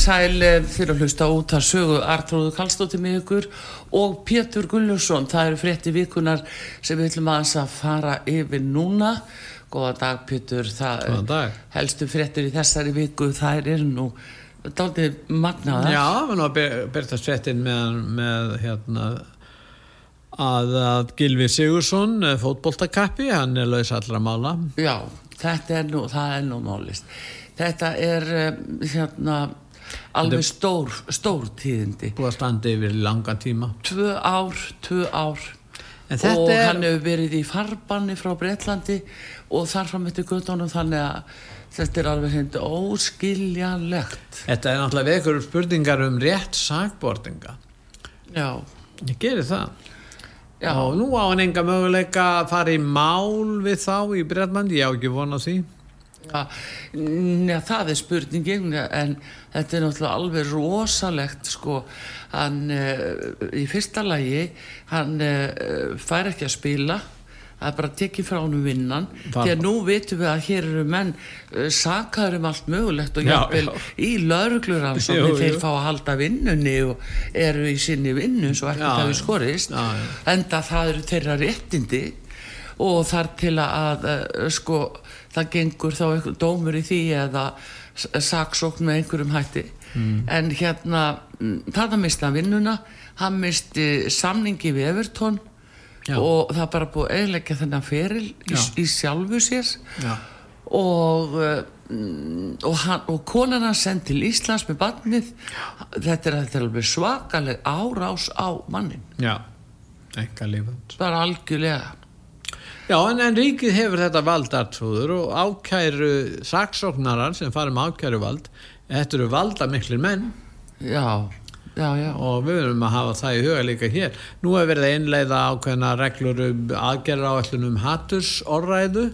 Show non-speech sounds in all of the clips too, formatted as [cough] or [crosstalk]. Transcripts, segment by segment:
Sæl eh, fyrir að hlusta út að sögu Artrúðu Kallstóttir með ykkur og Pétur Gullursson, það eru frétti vikunar sem við ætlum aðeins að fara yfir núna. Góða dag Pétur, það dag. helstu fréttir í þessari viku, það er nú dálítið magnaðar. Já, við nú að byrta svettin með, með hérna að, að Gilvi Sigursson fótboltakappi, hann er laus allra mála Já, þetta er nú, það er nú málist. Þetta er eh, hérna alveg stór, stór tíðindi. búið að standa yfir í langan tíma. Tvö ár, tvö ár. Og er- hann hefur verið í farbanni frá Breitlandi og þar fram eftir guttunum þannig að þetta er alveg hindi óskiljanlegt. Þetta er náttúrulega vekur spurningar um rétt sakbortinga já, Ég gerir það. Já, og nú á hann enga möguleika að fara í mál við þá í Breitlandi, ég á ekki vona því já neða, það er spurningin en þetta er náttúrulega alveg rosalegt sko. Hann uh, í fyrsta lagi hann uh, fær ekki að spila er bara tekið frá hann vinnan. Því að nú vitum við að hér eru menn uh, sakaður um allt mögulegt og Já, já. í lauruglur [laughs] þeir fá að halda vinnunni og eru í sinni vinnu svo ekki það við skorist. Já, enda það eru þeirra réttindi og þar til að uh, sko það gengur þá einhver dómur í því eða saksókn með einhverjum hætti. Mm. en hérna mm, þarna misti hann vinnuna hann misti samningi við Evertón Já. og það bara búið að eiginleggja þennan feril í, í sjálfu sér. Já, og, uh, mm, og, hann, og konan hann send til Íslands með barnið. Þetta er, þetta er alveg svakaleg árás á mannin já, enga lífand bara algjörlega Já, en, en ríkið hefur þetta vald artrúður og ákæru saksóknarar sem fara með ákæru vald þetta eru valda miklir menn. Já, já, já. Og við verðum að hafa það í huga líka hér. Nú hefur verið að innleiða ákveðna reglur um aðgerra áallun um hattursorræðu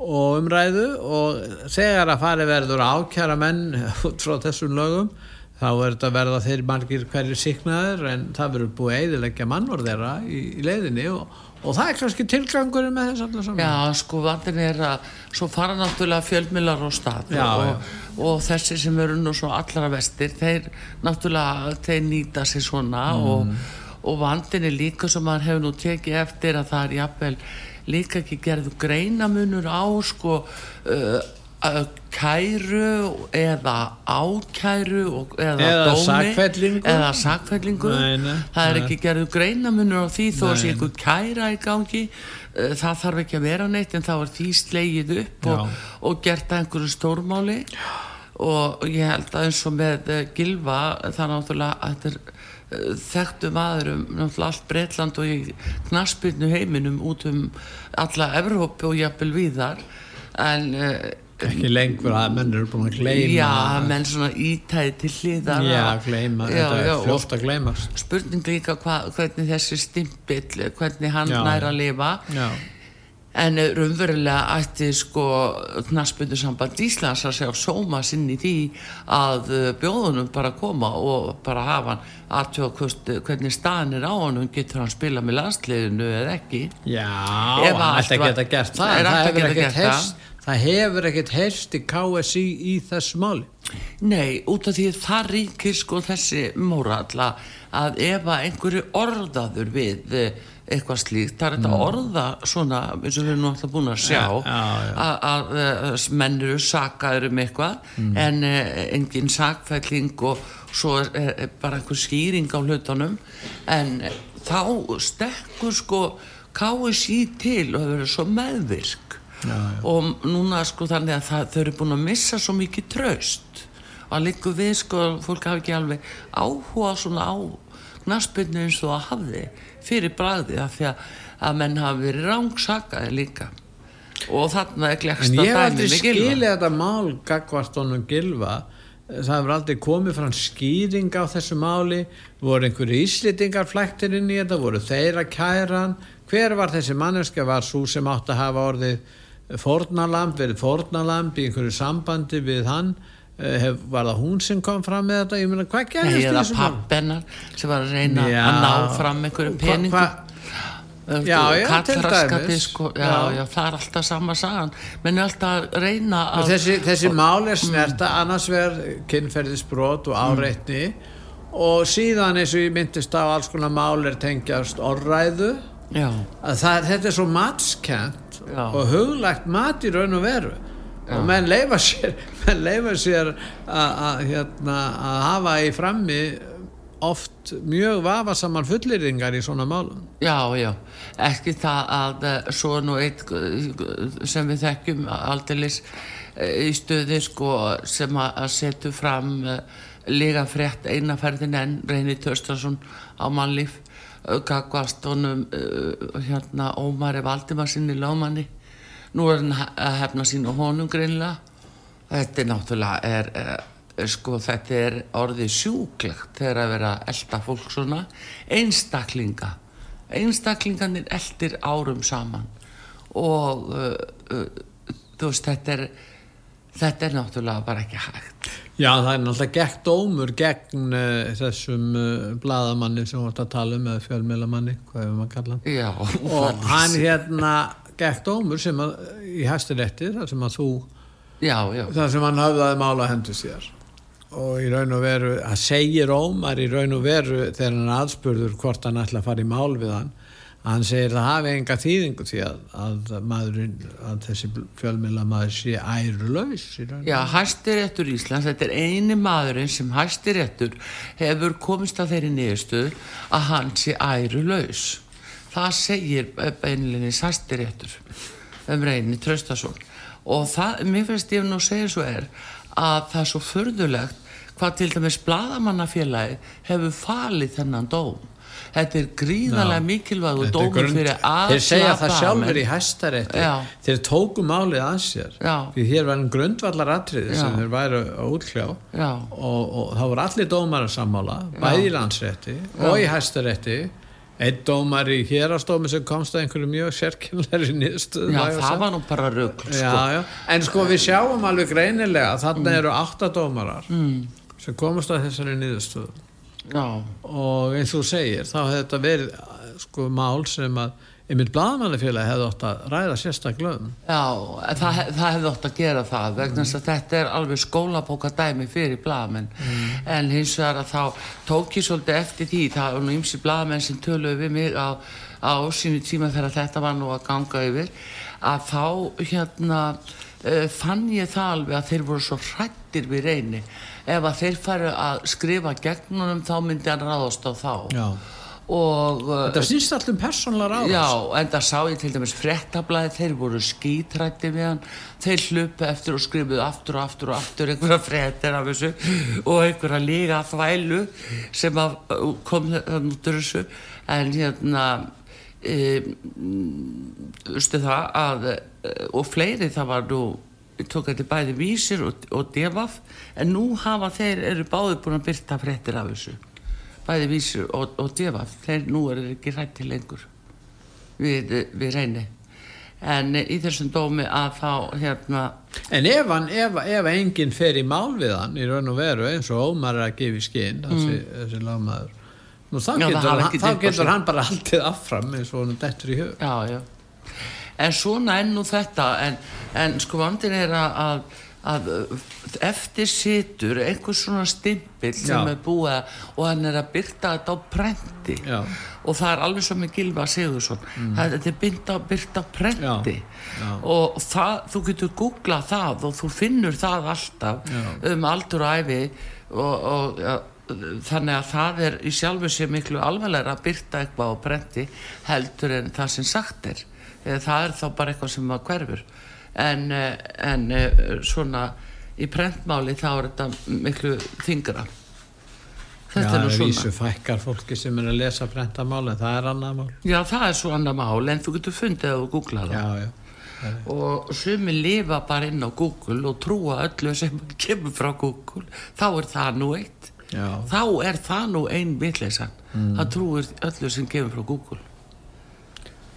og umræðu og þegar að fari verður að ákjæra menn [laughs] frá þessum lögum þá er þetta verða þeir margir hverju síknaður en það verður búið að eðilegja mannvor þeirra í, í leiðinni og, og það er kannski tilgangurinn með þess allar saman. Já, sko, vandin er að svo fara náttúrulega fjölmilar á stað Já, og, og þessi sem eru nú svo allra vestir, þeir náttúrulega, þeir nýta sér svona og, og vandin er líka sem maður hefur nú tekið eftir að það er jafnvel líka ekki gerðu greinamunur á sko uh, kæru eða ákæru eða, Eða dómi sakfellingu. eða sakfellingu. Nei, nei, það er nei. ekki gerðu greinamunur á því þó að sé einhver kæra í gangi. Það þarf ekki að vera neitt en þá er því slegið upp og, og gert að einhverju stórmáli. Og ég held að eins og með Gilva það náttúrulega að þetta er uh, þekktu maður um náttúrulega allt Breitland og í knaspirnu heiminum út um alla Evrópu og jafnvel víðar. En uh, ekki lengur að menn eru búin að gleyma já, menn svona ítæði til hliðar já, gleyma, Já, þetta já, er og- fljótt að gleymast. spurning líka hva, hvernig þessi stimpill hvernig hann Já, nær já. að lifa. En raunverulega ætti sko knaspundu samband Íslands að segja sóma sinn í því að eh, bjóðunum bara koma og bara hafa hann aðtjóða hvernig staðin er á hann getur hann spila með landsliðinu eða ekki? Já, hann ætti að geta gert það, það hefur ekkert gert heyrst, það hefur ekkert heyrst í KSI í þessu máli. Nei, út af því að það ríkir sko þessi móralla að ef að einhverju orðaður við eh, eitthvað slíkt, það er þetta orða svona, eins og við erum náttúrulega búin að sjá Mm. Já, já, já. að, að menn eru sakaður um eitthvað Mm. en uh, engin sakfælling og svo er, bara einhver skýring á hlutunum en eh, þá stekkur sko KSI til og það verður svo meðvirk já, já. og núna sko þannig að það, þau eru búin að missa svo mikið traust. Og að líka við sko fólk hafi ekki alveg áhuga svona á knaspinu eins og að hafði fyrir bragði af því að, að menn hafi verið rángsakaði líka. Og þarna er En gleksta ég hef dæmi aldrei skilið þetta mál gagvart honum Gilva það hefur aldrei komið fram skýring á þessu máli. Voru einhverju íslitingar flæktir inn í þetta? Voru þeir að kæra hann? Hver var þessi manneska var svo sem átt að hafa orðið fornalamb verið fornalamb í einhverju sambandi við hann. Eh, hef, var það hún sem kom fram með þetta? Ég meina hvað gerðist í eða pappennar sem var að reyna Já. að ná fram einhverjum Hva- peningum. hva- Já, já, til kallraskati dæmis. sko, já, Já. já, það er alltaf sama sagan. Menn er alltaf að reyna að þessi, þessi mál er snerta annars verð kynferðisbrot og áreitni. Og síðan eins og ég myndist á alls konar mál er tengjast orræðu já, að það, þetta er svo matskent Já. og huglægt mat í raun og veru. Og menn leifa sér [laughs] menn leifa sér að, hérna, hafa í frammi oft mjög vafasaman fullýringar í svona málum. Já, já. Ekki það að eh, svo nú eitt eh, sem við þekkjum aldeilis eh, í stöði sko sem að setja fram lega frétt einaferðin en Reyni Törstason á mannlíf gagvast honum uh, hérna Ómari Valdimarsinni lögmanni. Nú er hann að hefna sín og honum greinlega þetta er náttúrulega er, er, sko þetta er orðið sjúklegt þegar að vera elda fólk svona. Einstaklinga einstaklinganir eldir árum saman. Og uh, uh, þú veist þetta er þetta er náttúrulega bara ekki hægt. Já, það er náttúrulega gegn dómur gegn uh, þessum uh, bladamanni sem við að tala um eða fjölmiðlamanni, hvað hefur maður kallað já, og [laughs] hann hérna gegn dómur sem að í hæstirétti þar sem að þú já, já, þar sem hann höfðaði mála hendur sér. Og í raun og veru að segir Ómar í raun og veru þegar hann aðspurður hvort hann ætla að fara í mál við hann hann segir það hafi enga þýðingu því að, að maðurinn að þessi fjölmiðla maður sé ærulaus Já, hæstiréttur Íslands, þetta er eini maðurinn sem hæstiréttur hefur komist að þeirri niðurstöðu að hann sé æru laus. Það segir beinlinnis hæstiréttur um reyni Traustason. Og það, mér finnst ég nú að segja svo er að það er svo förðulegt hvað til dæmis bladamannafélagi hefur falið þennan dóm. Þetta er gríðarlega mikilvæg og dómur grund- fyrir alla þeir segja það sjálfur í hæstarétti. Þeir tóku málið að sér. Því hér var einn grundvallar atriði sem þeir væru að útkljá. Já. og, og það voru allir dómar að sammála bæði í landsrétti og í hæstarétti. Einn dómar í hérastómi sem komst að einhverju mjög sérkynleiri nýðstöð Já, það var nú bara rugl, sko. en sko við sjáum alveg greinilega að þarna eru átta dómarar mm. sem komast að þessari nýðstöð Já, og eins og segir þá hefði þetta verið sko mál sem að einmitt blaðmannafélagi hefði átt að ræða sérstaklega um. Já, það, það hefði ótt að gera það vegna þess að þetta er alveg skólabóka dæmi fyrir blaðamenn. En hins vegar að þá tók ég svolítið eftir því, það var nú ymsi blaðamenn sem töluðu við mig á, á sínu tíma þegar þetta var nú að ganga yfir að þá hérna uh, fann ég það alveg að þeir voru svo hrættir við reyni ef að þeir færu að skrifa gegnunum þá myndi hann ráðast á þá. Já. og uh, þetta snýst allum persónlegar árás Já, en það sá ég til dæmis frettablaði, þeir voru skítrætti við hann, þeir hlupu eftir og skrifuðu aftur og aftur og aftur einhverja frettir af þessu og einhverja líga þvælu sem uh, kom þannig út úr þessu. En hérna e, veistu það að e, og fleiri það var nú tók þetta bæði vísir og, og devaf en nú hafa þeir eru báði búin að byrta frettir af þessu. Bæði vísir og, og devaf þeir nú eru ekki hrætti lengur við, við reyni. En í þessum dómi að þá hérna En ef, hann, ef, ef enginn fer í mál við hann í raun og veru eins og Ómar er að gefa í skinn þessi, þessi lagmaður nú þá Mm. Já, getur, hann, þá getur hann bara haldið affram eins og hann dettur í hug. Já, já en svona enn nú þetta en, en sko vandin er að, að, að eftir situr einhver svona stimpil sem er búið og hann er að byrta þetta á prenti Já. og það er alveg svo með Gilva Sigursson mm. þetta er byrta, byrta prenti Já, já. og það, þú getur googlað það og þú finnur það alltaf Já. um aldur og æfi og, og ja, þannig að það er í sjálfu sér miklu alvarlega að byrta eitthvað á prenti heldur en það sem sagt er það er þá bara eitthvað sem að hverfur. En, eh, en eh, svona í prentmáli þá er þetta miklu þingra þetta Já, er nú það svona. vísu fækkar fólki sem er að lesa prentamál en það er annað mál. Já það er svo annað mál en þú getur fundið að googla það. Já, já, og sumi lifa bara inn á Google og trúa öllu sem kemur frá Google. Þá er það nú eitt. Já, þá er það nú ein vitleysan. Mm. það trúir öllu sem kemur frá Google.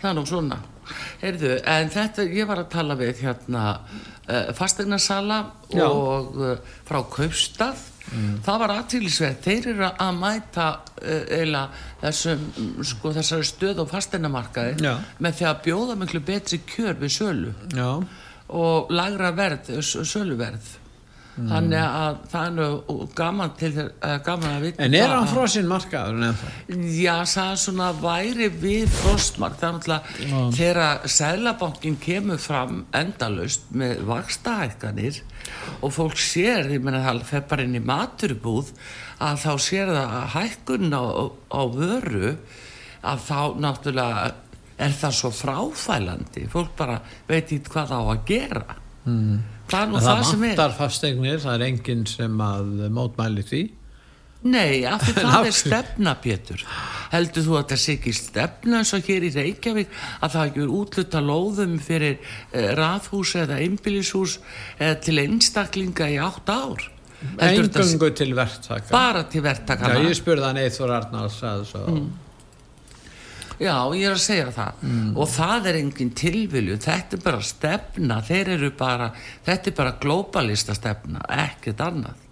Það er nú svona Heyrðu, en þetta, ég var að tala við hérna uh, fastegnarsala Já. og uh, frá Kaupstað. Það var aðtýrlisveit, þeir eru að mæta uh, eiginlega þessum, mm, sko, þessari stöð og fastegnamarkaði Já. með því að bjóða miklu betri kjör við sölu já, og lagra verð, söluverð þannig að það er nú gaman til uh, gaman að vita en er hann að- frosinn markaður ennþá? Já, það er svona væri við frostmark, það er náttúrulega þegar Sælabankin kemur fram endalaust með vakstahækkanir og fólk sér, ég meina það fer bara inn í maturubúð að þá sér það að hækkun á, á vöru að þá náttúrulega er það svo fráfælandi fólk bara veit ekki hvað það á að gera mm. Það er nú En það, það sem er vantar fasteignir, það er enginn sem að mótmæli því Nei, af því [laughs] það er stefna, Pétur. Heldur þú að það sé ekki stefna eins og hér í Reykjavík að það ekki er útluta lóðum fyrir uh, raðhús eða einbýlishús eða til einstaklinga í átt ár? Engöngu til verktaka bara til Já, verktakana? ég spurði hann Eithor Arnalds að svo Mm. Já, ég er að segja það. Mm. og það er engin tilvilju þetta er bara stefna. Þeir eru bara, þetta er bara globalista stefna, ekkert annað.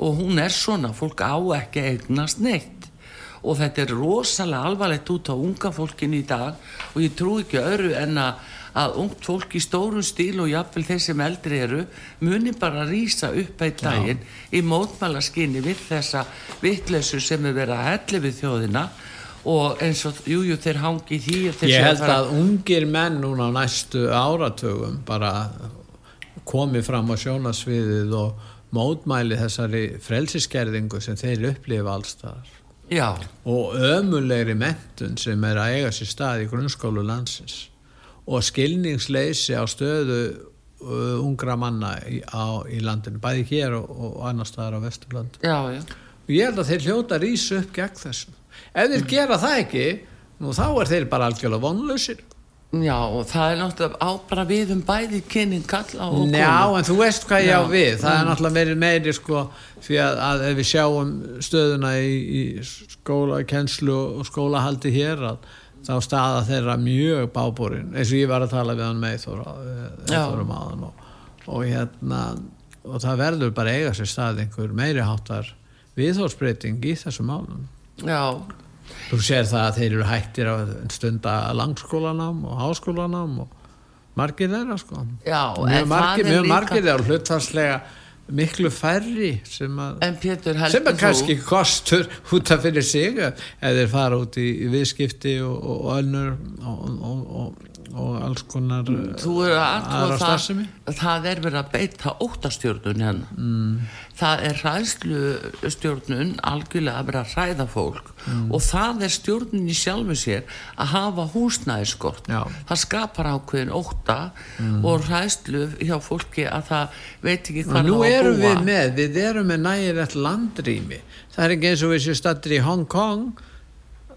Og hún er svona, fólk á ekki að eignast neitt. Og þetta er rosalega alvarlegt út á unga fólkin í dag. Og ég trú ekki öðru en að, að ungt fólk í stórum stíl og jafnvel þeir sem eldri eru muni bara rýsa upp eitt daginn í mótmælaskinni við þessa vitleysu sem er verið að helli við þjóðina og eins og, jújú, jú, þeir hangi því þeir Ég held fara- að ungir menn núna á næstu áratögum bara komi fram á sjónasviðið og mótmæli þessari frelsiskerðingu sem þeir upplifa allstaðar Já, og ömulegri mentun sem er að eiga sér stað í grunnskólu landsins. Og skilningsleysi á stöðu uh, ungra manna í, á, í landinu, bæði hér og, og annar staðar á Vesturland og ég held að þeir hljóta að rísa upp gegn þessum ef þeir gera það ekki nú þá er þeir bara algjörlega vonlausir Já, og það er náttúrulega á bara við um bæði kynning kalla og Já, konu. en þú veist hvað ég á Já. Mm. við það er náttúrulega verið meiri sko því að, að ef við sjáum stöðuna í, í skóla, kennslu og skólahaldi hér að þá staða þeirra mjög bábúrin eins og ég var að tala við hann með Eithor Já. um aðan og, og hérna og það verður bara eiga sér stað einhver meiri háttar viðhórsbreyting í þessum málum Já, Þú sér það að þeir eru hættir á stunda langskólanám og háskólanám og margir þeirra sko. Já, mjög en margir, það er mjög líka- margir þeirra og hlutfarslega miklu færri sem að en Pétur heldur sem er kannski kostur út af fyrir sig ef þeir fara út í, í viðskipti og, og önnur og, og, og, og alls konar eru að aðra starfsemi það það er verið að beita óttastjórnun hérna mm. það er hræðslustjórnun algjörlega að vera að hræða fólk Mm. og það er stjórnun í sjálfu sér að hafa húsnæðiskort Já. það skapar ákveðin ótta og hræðslu hjá fólki að það veit ekki og hvað nú það á að erum búa við með við erum með nægilegt landrými það er ekki eins og við séum stattir í Hong Kong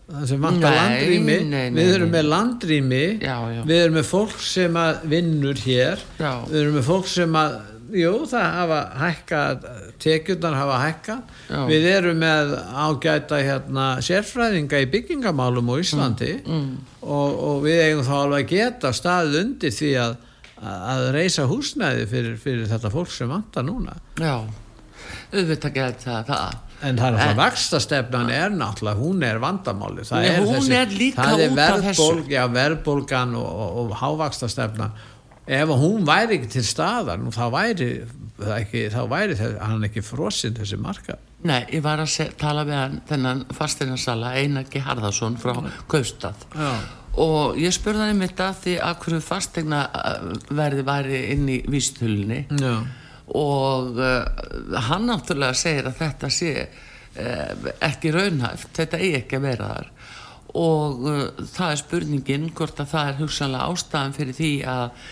það sem vantar Nei, landrými nei, nei, við erum nei. með landrými Já, já. við erum með fólk sem að vinnur hér Já. við erum með fólk sem að jú, það hafa hækkað, tekjurnar hafa hækkað. Já. Við erum með ágæta hérna sérfræðinga í byggingamálum á Íslandi Mm, Og, og við eigum þá alveg að geta staðið undir því að, að reysa húsnæði fyrir, fyrir þetta fólk sem vantar núna. Já, auðvitað geta það. En það er náttúrulega vakstastefnan er náttúrulega, hún er vandamáli. Það er hún er líka það er verðbólg, Já, verðbólgan og, og, og hávakstastefnan. Ef hún væri ekki til staðar, nú, þá væri, það ekki, þá væri þess, hann ekki frosinn þessi marka. Nei, ég var að se, tala við hann, þennan fastinarsala Einarki Harðarsson frá Kaupstað Já. og ég spurði hann einmitt að því að hverju fastegna verði væri inn í vístulunni Já. Og uh, hann náttúrulega segir að þetta sé uh, ekki raunhæft, þetta eigi ekki að vera þar og uh, það er spurningin hvort að það er hugsanlega ástæðan fyrir því að,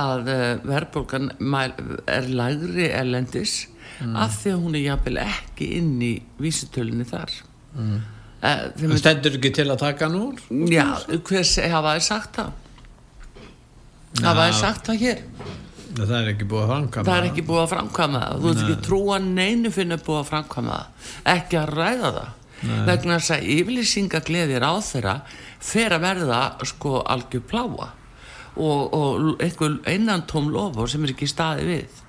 að verðbólgan er lægri erlendis af því að hún er jafnvel ekki inn í vísitölunni þar mm. Það stendur ekki til að taka hann úr? Já, hver se- hafa þið sagt það? Hafa þið sagt það hér? Það er ekki búið að framkama. Það er ekki búið að framkvæma það. Þú ert ekki trúa neinu fyrir búið að framkvæma það. Ekki að ræða það. Vegna þess að yfirlýsingagleðir á þeirra fer að verða sko algjör pláa og, og einhver einan tóm lofur sem er ekki staði við.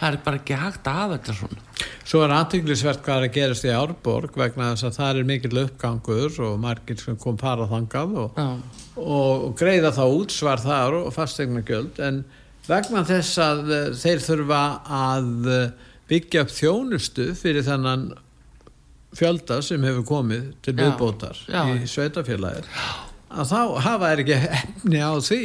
Það er bara ekki hægt að hafa þetta svona. Svo er aðtinglisvert hvað er að gerast í Árborg vegna þess að það er mikill uppgangur og margir sem kom fara þangað og, og, og greiða þá útsvar þar og fastegna gjöld en vegna þess að eh, þeir þurfa að eh, byggja upp þjónustu fyrir þennan fjölda sem hefur komið til viðbótar í sveitafélagið að þá hafa þeir ekki efni á því.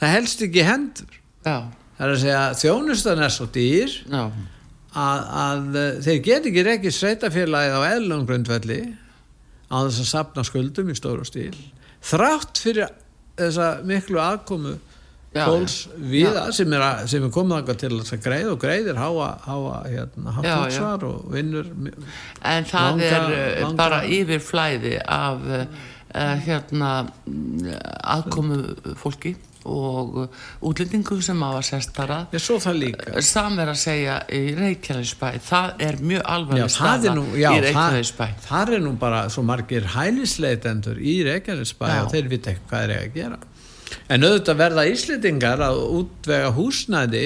Það helst ekki hendur. Já, það er að segja þjónustan er svo dýr að, að eh, þeir get ekki rekið sveitafélagið á eðlum grundvelli á þess að sapna skuldum í stóru stíl. Þrátt fyrir þessa miklu aðkomu Fólks já. viða sem er, er komið þangað til að greið og greiðir háa, háa hérna, hátt og vinnur En það Langa- er uh, langa- bara yfir flæði af uh, uh, hérna aðkomu fólki og uh, útlendingu sem hafa sest þar að. ég svo það líka Sam er að segja í Reykjavíðsbæ, það er mjög Já, alvarleg það staða er nú, já, í það, Reykjavíðsbæ. það er nú bara svo margir hælisleitendur í Reykjanesbæ Já. og þeir vita hvað eiga að gera en auðvitað verða Íslendingar að útvega húsnæði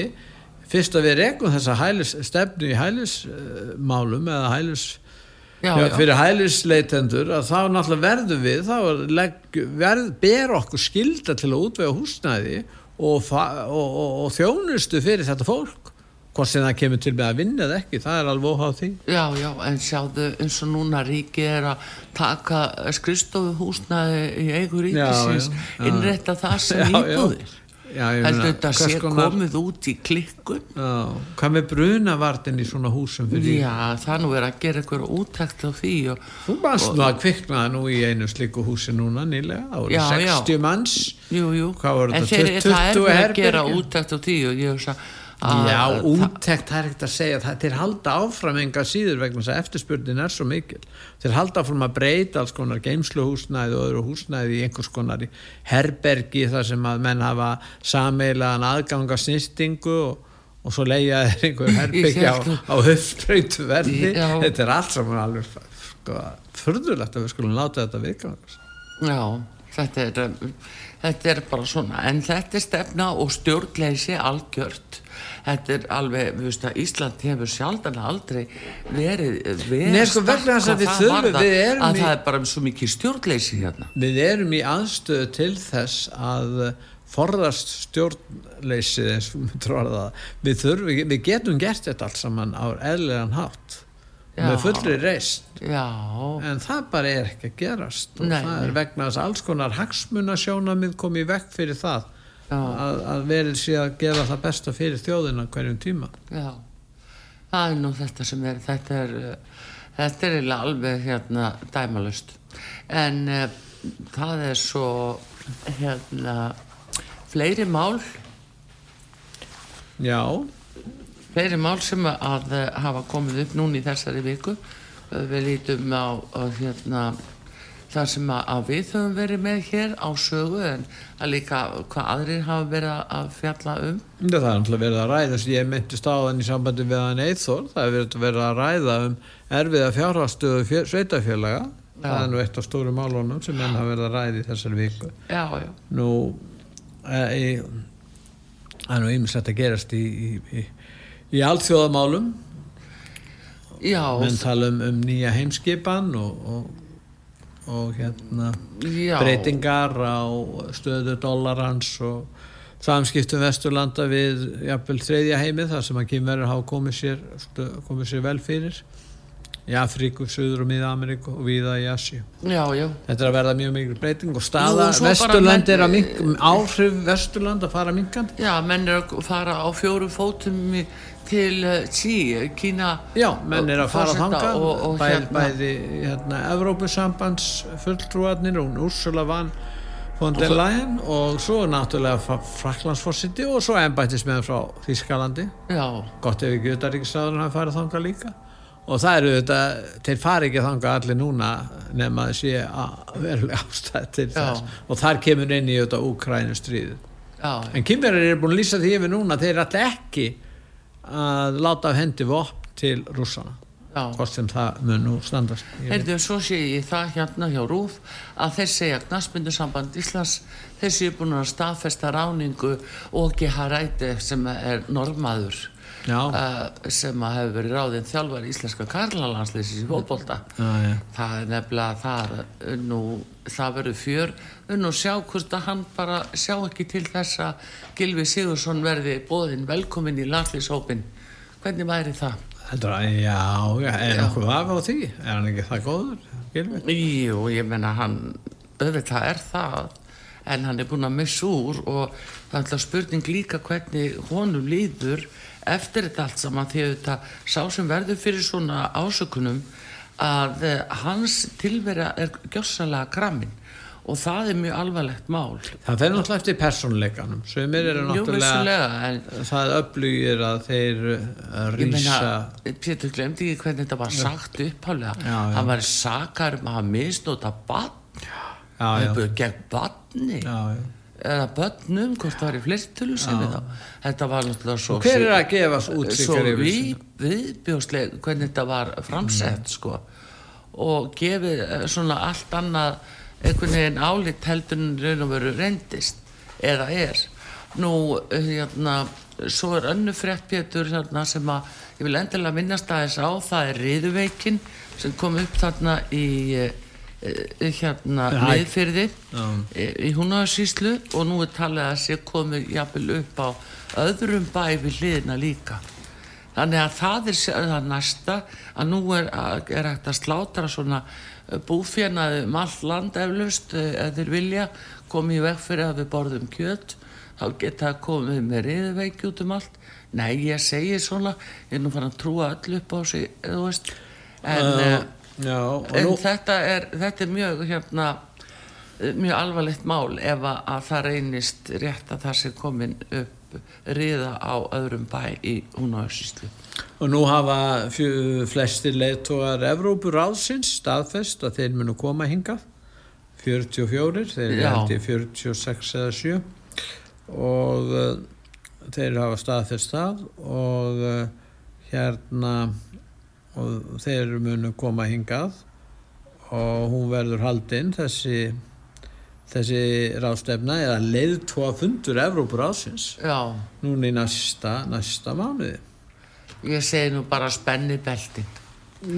fyrst að við rekum þessa hælis, stefnu í hælismálum eða hælis Já, Já, fyrir hælisleitendur að þá náttúrulega verðum við þá legg, verð, ber okkur skilda til að útvega húsnæði og, og, og, og þjónustu fyrir þetta fólk hvort sem það kemur til með að vinna eða ekki það er alveg óháð því Já, já, en sjáðu eins og núna ríki er að taka skristofu húsnaði í eigu ríkisins, Já, já, já. innrætta það sem Já, já. íbúðir. Já, Heldur þetta hvers sé konar- komið út í klikkun? Já, hvað með brunavartin í svona húsum fyrir Já, það er nú verið að gera eitthvað úttækt á því og, Þú manst nú að kviknaði nú í einu slíku húsi núna nýlega, það voru Já, já. 60 manns jú, jú, Hvað voru þetta, þeir, 20 það er að gera úttækt á því og ég hugsa að Já, úttekt, það er ekkert að segja. Það þeir halda áfram enga síður vegna þess að eftirspurnin er svo mikil. Þeir halda áfram að breyta alls konar geimsluhúsnæði og öðru húsnæði í einhvers konar herbergi þar sem að menn hafa sameilaðan aðganga snýstingu og, og svo leiða þeir einhver [laughs] herbergi á, á höfðbreytu verði þetta er allt saman alveg sko, furðulegt að við skulum láta þetta vikast Já, þetta er, þetta er bara svona, en þetta er stefna og stjórnleysi algjört. Þetta er alveg, við veist að Ísland hefur sjaldan aldrei verið verið Nei, sko, að við erum að það er bara svo mikið stjórnleysi hérna. Við erum í aðstöðu til þess að forðast það. Við, þurfum, við getum gert þetta allt saman á eðlilegan hátt Já. með fullri reist Já, en það bara er ekki að gerast og Nei, það nei. er vegna þess að alls konar hagsmunasjónamið kom í vekk fyrir það. Að, að verið sé að gera það besta fyrir þjóðina hverjum tíma. Já. Það er nú þetta sem er, þetta er, þetta er alveg hérna dæmalust. En uh, það er svo, hérna, fleiri mál. Já, fleiri mál sem að eh, hafa komið upp núna í þessari viku. Við lítum á, á hérna það sem að, við höfum verið með hér á sögu en að líka hvað aðrir hafa verið að- fjalla um. Já, það er náttúrulega verið að ræða sem ég myndist á þann í sambandi við hann Eithor það er verið að ræða um erfiða fjárhastöðu fjö, sveitafélaga það er nú eitt af stóru málunum sem menn hafa verið að ræða í þessari viku. Já, já, nú e, í, það er nú ýmislegt að gerast í, í, í, í alþjóðamálum. Já, menn tala um, um nýja heimskipan og, og, og hérna já. breytingar á stöðu dollarans og samskiptum Vesturlanda við jafnvel þriðja heimið þar sem að kynverður hafa komið sér, komið sér vel fyrir í Afríku, Suður og Miða-Ameríku og viða í já, Þetta er að verða mjög mikil breyting og staða Vesturland er að mink, áhrif Vesturland að fara minkandi. já, menn er að fara á fjórum fótum í- til uh, Xi, Kína Já, menn er að fara forseta þangað, og, og bæ, hérna, bæði hérna, Evrópusambands fulltrúarnir og Úrsula van von der Leyen og svo náttúrulega Fraklandsforsiti og svo embættismenn frá Þískalandi já, gott ef ekki utaríkisraður hann farið þangað líka. Og það eru þetta, þeir fari ekki þangað allir núna nema að sé að verulega ástæð til Já. þess. Og þar kemur inn í þetta Úkrænu stríðu en kynverðir eru búin að lýsa því yfir núna þeir eru alltaf ekki að láta af hendi vopn til rússana. Hvort sem það mun nú standast. Heyrðu, svo sé ég það hérna hjá Rúf að þeir segja knastmyndusamband Íslands þeir séu búin að staðfesta ráningu og Haræti sem er normaður. Uh, sem að hefur verið ráðinn þjálfar íslenska karlalandslýsis í já. það er nefnilega það uh, nú, það verður fjör nú sjá hvort að hann bara sjá ekki til þess að Gilvi Sigursson verði bóðinn velkomin í landslýshópin hvernig væri það? Heldur að, já, er nokkuð vafa á því? Er hann ekki það góður? Gylfi? Jú, ég menna hann auðvitað er það en hann er búinn að missa úr og það er alltaf spurning líka hvernig honum líður eftir þetta allt saman því auðvitað sá sem verður fyrir svona ásökunum að eh, hans tilvera er gjössalega kramin og það er mjög alvarlegt mál. Það fer náttúrulega eftir persónleikanum. Sumir eru náttúrulega, en það öflugir að þeir ég rýsa. Pétur glemdi ekki hvernig þetta var sagt upphálega hann var sakar um að hafa misnóta bann það gegn banni já, já. Eða börnum, hvort það var í flertölu sem við þá. Þetta var náttúrulega svo Hver er að gefa út svo yfir við, hvernig þetta var framsett sko. Og gefið eh, svona allt annað einhvern veginn álit heldur en raun og veru reyndist eða er. Nú hérna svo er önnu frétt Pétur hérna, sem að ég vil endilega minnast aðeins á það er riðuveikin sem kom upp þarna í eh, hérna Hæ. niðfyrði Já. í Húnaðarsýslu og nú er talið að sé komið jafnvel upp á öðrum bæ við hliðina líka þannig að það er það næsta að nú er, er hægt að slátra svona búfjanaði um all land eflaust eh, ef þeir vilja komið í veg fyrir að við borðum kjöt þá geta það komið með riðveiki út um allt nei ég segi svona ég er nú fann að trúa öll upp á sig en uh, Já, en nú, þetta er, þetta er mjög hérna, mjög alvarlegt mál ef að, að það reynist rétt að það sé komin upp riða á öðrum bæ í Húnaðarsýslu. og nú hafa fjö, flestir leiðtógar Evrópur ráðsins staðfest að þeir munu koma hingað. 44, þeir eru í 46 eða 7 og uh, þeir hafa staðfest það og uh, hérna og þeir munu koma hingað. Og hún verður haldinn þessi þessi ráðstefna eða leiðtóa fundur Evrópur ráðsins Já, núna í næsta, næsta mánuði. Ég segi nú bara spenni beltin.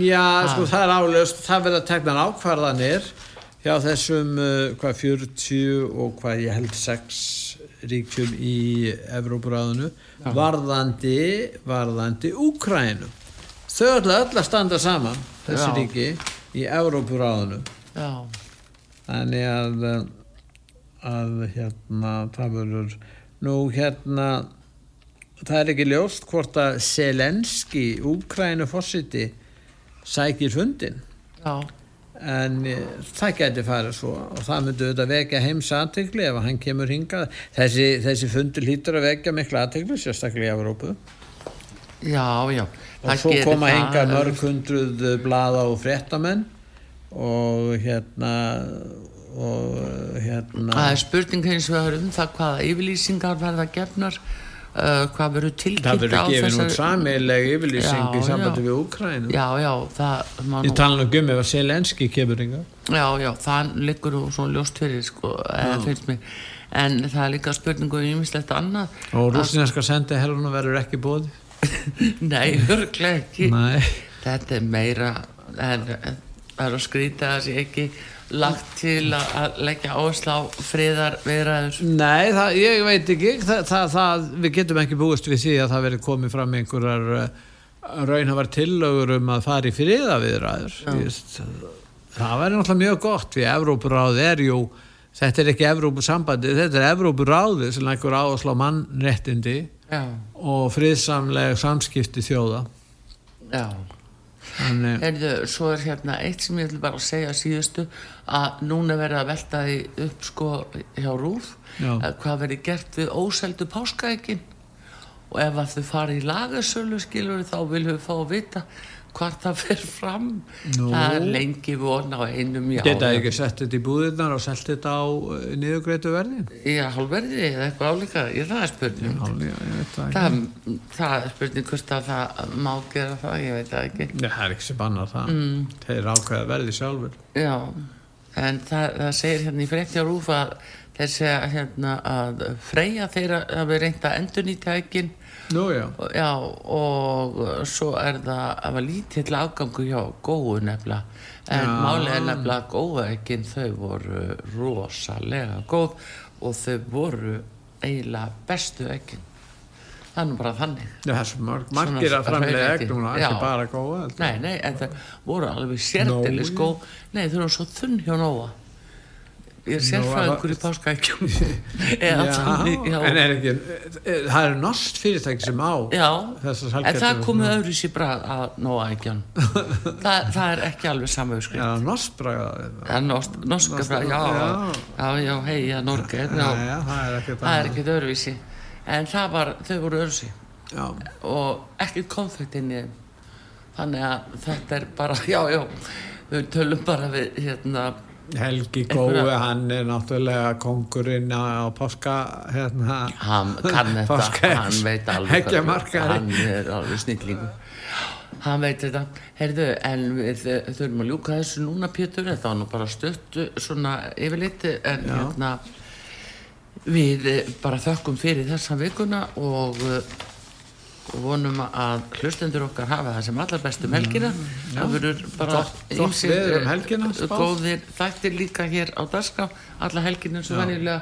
Já, sko það er álegust, það verða teknar ákvarðanir hjá þessum uh, hvað 40 og hvað ég held 6 ríkjum í Evrópuráðinu varðandi, varðandi Úkrænu. Þau ætla öll að standa saman, þessi Já. ríki, í Evrópuráðinu. Já, Þannig að, að hérna, það verður, nú hérna, það er ekki ljóst hvort að Selenski, Úkrænu fórsiti, sækir fundin já, en eh, það geti farið svo og það myndi auðvitað vekja heims aðtegli ef hann kemur hingað. Þessi, þessi fundur hlýtur að vekja mikla aðtegli sérstaklega í Evrópu já, já. og svo koma hingað mörg hundruð blada og fréttamenn og hérna og hérna Það er spurning hins vegar um það hvaða yfirlýsingar verða gefnar uh, hvað verður það tilkynnt á verður gefin út samileg yfirlýsing í sambandi við Úkrænu Já, já, það ég nú tala um ef að Selenski kemur yngar Já, já, það liggur svona ljóst fyrir sko, eða finnst mér. En það er líka spurningu um ýmislegt annað. Og rústinska sendi herruna verður ekki bóði [laughs] Nei, örglega ekki. Nei. Þetta er meira það er að skrýta að það sé ekki lagt til að, leggja áherslu á friðar viðræður Nei, það, ég veit ekki. Það, það, við getum ekki búist við því að það verið komið fram einhverjar uh, raunhafar tillögur um að fara í friðaviðræður Víst, það verður náttúrulega mjög gott því Evrópuráð er jú þetta er ekki Evrópusambandi, þetta er Evrópuráði sem leggur áherslu á mannréttindi Já, og friðsamleg samskipti þjóða. Já. Þannig, Heyrðu, svo er hérna eitt sem ég ætla bara að segja síðustu að núna verða að velta því upp sko hjá Rúf Já. að hvað verði gert við óseldu páskaækin og ef að þau fara í lagarsölu skilur þá viljum við fá að vita hvort það fer fram. Nú. það er lengi von á einum já, geta ekki sett þetta í búðirnar og selt þetta á uh, niðurgreitu verðin? Í hálfverði eða eitthvað álíka? Ég það er spurning. Já, ég veit það ekki. Það, það er spurning hvort að það má gera það, ég veit það ekki. Já, það er ekki sem bannar það. Mm. þeir ákveða verði sjálfur Já, en það, það segir hérna í frétti á rúf að segja hérna að freyja þeirra að ekkin Nú já, já, og svo er það að var lítill afgangu hjá góðu nefnilega. En Já. að góða ekkin þau voru rosalega góð og þau voru eiginlega bestu er nú bara þannig. Já, er marg, margir að framlega egnum og ekki bara góða. Nei, nei, en það voru alveg sérdelis Nói. góð. Nei, þau eru svo þunn hjá Nóa Ég er sérfræðingur í páskaækjum [laughs] en er ekki eh, það er nost fyrirtæki sem á Já, en það komið öðru sér brað að Nóa ækjan [laughs] það, það er ekki alveg sama Já, norsk, norska Norska- brað, já, já. hei, já, Norge það er er ekkert öðruvísi. En það var, þau voru öðruvísi. Já, og ekkert konfekt inn í þannig að þetta er bara, [laughs] já, já. Við tölum bara við hérna Helgi Gói, hann er náttúrulega kongurinn á páska hérna. Hann kann þetta, Páskaeggs. hann veit alveg hann er alveg snillingur. Hann veit þetta. Heyrðu, en við þurfum að ljúka þessu núna Pétur, þetta var nú bara stutt svona yfirliti en Já. hérna við eh, bara þökkum fyrir þessa vikuna og eh, og vonum að hlustendur okkar hafa það sem allar bestu helgina. Það verður bara veður um eh, góðir þættir líka hér á dagskrá. Alla helgina eins og venjulega.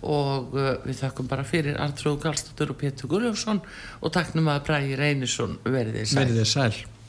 Og uh, við þakkum bara fyrir Artrúð Galstóttur og Pétur Gulljófsson og taknum að Bræði Reynisson. Verið þið sæl. Verið sæl